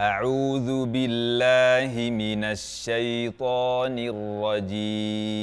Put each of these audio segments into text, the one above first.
أعوذ بالله من الشيطان الرجيم.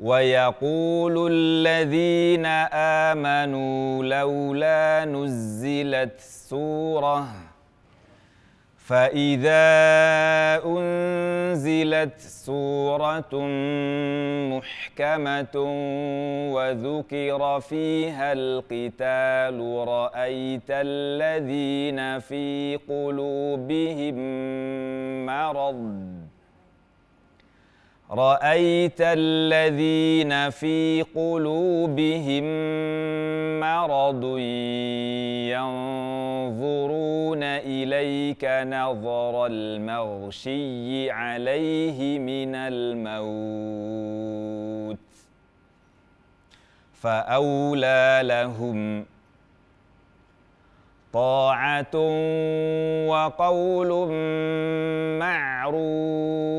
ويقول الذين آمنوا لولا نزلت سورة فإذا أنزلت سورة محكمة وذكر فيها القتال رأيت الذين في قلوبهم مرض. رأيت الذين في قلوبهم مرض ينظرون إليك نظر المغشي عليه من الموت فأولى لهم طاعة وقول معروف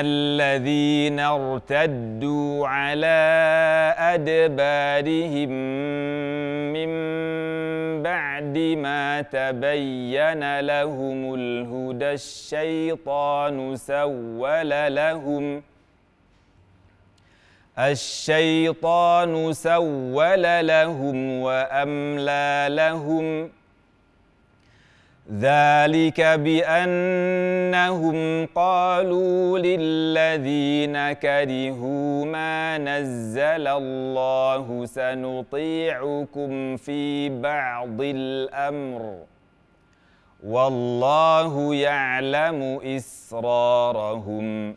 الذين ارتدوا على أدبارهم من بعد ما تبين لهم الهدى الشيطان سول لهم. الشيطان سول لهم وأملى لهم ۖ. ذلك بأنهم قالوا للذين كرهوا ما نزل الله سنطيعكم في بعض الأمر. والله يعلم إسرارهم.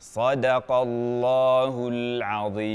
صدق الله العظيم.